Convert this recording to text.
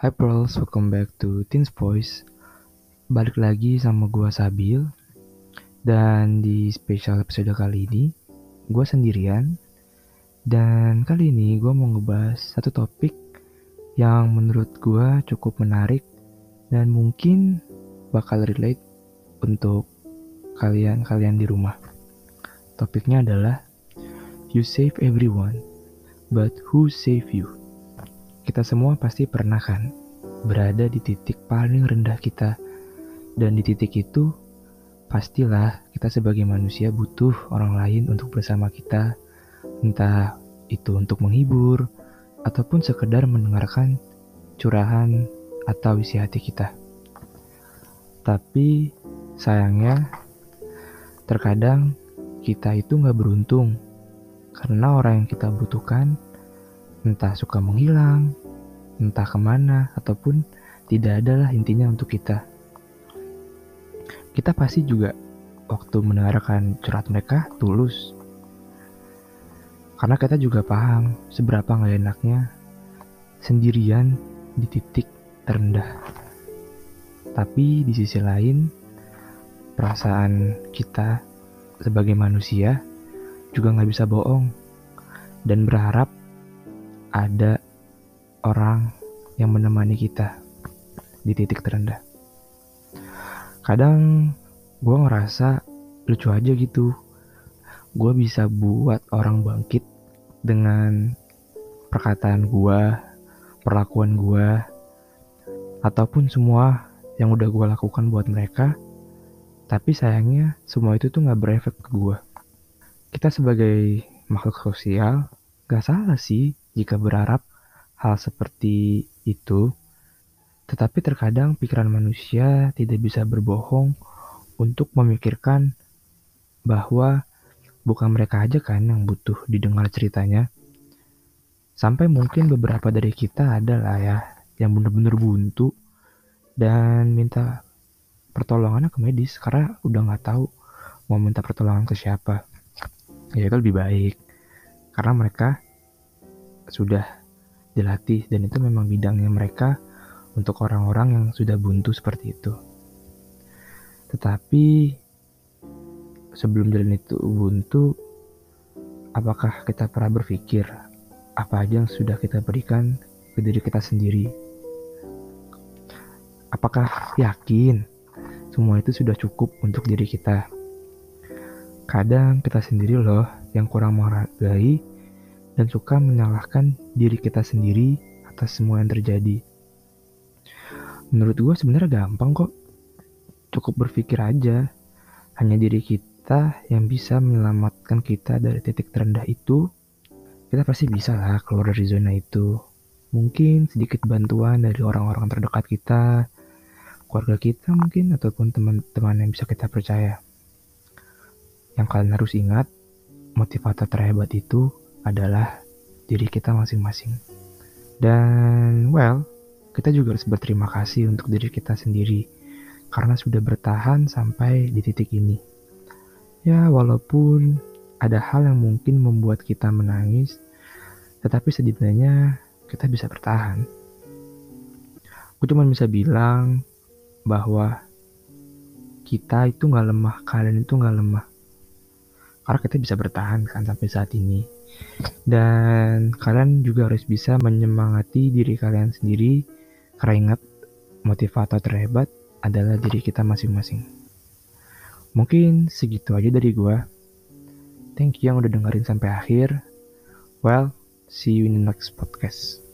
Hi Pearls, welcome back to Teens Voice. Balik lagi sama gua Sabil. Dan di special episode kali ini Gua sendirian. Dan kali ini gua mau ngebahas satu topik Yang menurut gua cukup menarik Dan mungkin bakal relate untuk kalian-kalian di rumah. Topiknya adalah You save everyone, but who save you? Kita semua pasti pernah kan berada di titik paling rendah kita. Dan di titik itu, pastilah kita sebagai manusia butuh orang lain untuk bersama kita. Entah itu untuk menghibur, ataupun sekedar mendengarkan curahan atau isi hati kita. Tapi sayangnya, terkadang kita itu nggak beruntung karena orang yang kita butuhkan entah suka menghilang, entah ke mana, ataupun tidak ada lah intinya untuk kita. Kita pasti juga waktu mendengarkan curhat mereka tulus. Karena kita juga paham seberapa nggak enaknya sendirian di titik terendah. Tapi di sisi lain, perasaan kita sebagai manusia juga nggak bisa bohong dan berharap ada orang yang menemani kita di titik terendah. Kadang gue ngerasa lucu aja gitu. Gue bisa buat orang bangkit dengan perkataan gue, perlakuan gue, ataupun semua yang udah gue lakukan buat mereka. Tapi sayangnya semua itu tuh gak berefek ke gue. Kita sebagai makhluk sosial gak salah sih jika berharap hal seperti itu, tetapi terkadang pikiran manusia tidak bisa berbohong untuk memikirkan bahwa bukan mereka aja kan yang butuh didengar ceritanya. Sampai mungkin beberapa dari kita adalah ya yang bener-bener buntu dan minta pertolongannya ke medis karena udah nggak tahu mau minta pertolongan ke siapa. Ya itu lebih baik karena mereka sudah dilatih dan itu memang bidangnya mereka untuk orang-orang yang sudah buntu seperti itu. Tetapi sebelum jalan itu buntu, apakah kita pernah berpikir apa aja yang sudah kita berikan ke diri kita sendiri? Apakah yakin semua itu sudah cukup untuk diri kita? Kadang kita sendiri loh yang kurang menghargai dan suka menyalahkan diri kita sendiri atas semua yang terjadi. Menurut gue sebenarnya gampang kok. Cukup berpikir aja. Hanya diri kita yang bisa menyelamatkan kita dari titik terendah itu. Kita pasti bisa lah keluar dari zona itu. Mungkin sedikit bantuan dari orang-orang terdekat kita, keluarga kita mungkin, ataupun teman-teman yang bisa kita percaya. Yang kalian harus ingat, motivator terhebat itu adalah diri kita masing-masing. Dan well, kita juga harus berterima kasih untuk diri kita sendiri karena sudah bertahan sampai di titik ini. Ya, walaupun ada hal yang mungkin membuat kita menangis, tetapi setidaknya kita bisa bertahan. Aku cuma bisa bilang bahwa kita itu nggak lemah, kalian itu nggak lemah. Karena kita bisa bertahan kan sampai saat ini. Dan kalian juga harus bisa menyemangati diri kalian sendiri karena ingat motivator terhebat adalah diri kita masing-masing. Mungkin segitu aja dari gua. Thank you yang udah dengerin sampai akhir. Well, see you in the next podcast.